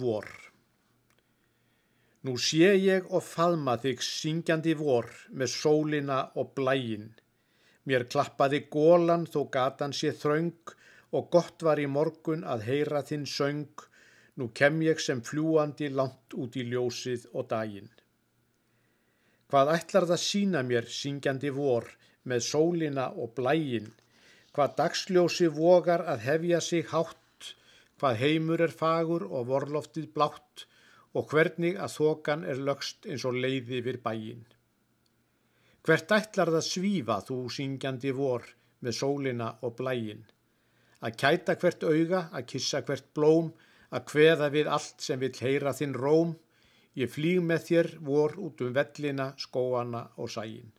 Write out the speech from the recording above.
vor. Nú sé ég og faðma þig syngjandi vor með sólina og blægin. Mér klappaði gólan þó gatan sé þraung og gott var í morgun að heyra þinn söng. Nú kem ég sem fljúandi langt út í ljósið og daginn. Hvað ætlar það sína mér syngjandi vor með sólina og blægin? Hvað dagsljósi vogar að hefja sig hátt hvað heimur er fagur og vorloftið blátt og hvernig að þokan er lögst eins og leiði við bæin. Hvert ætlar það svífa þú syngjandi vor með sólina og blæin? Að kæta hvert auga, að kissa hvert blóm, að kveða við allt sem vil heyra þinn róm, ég flýg með þér vor út um vellina, skóana og sæin.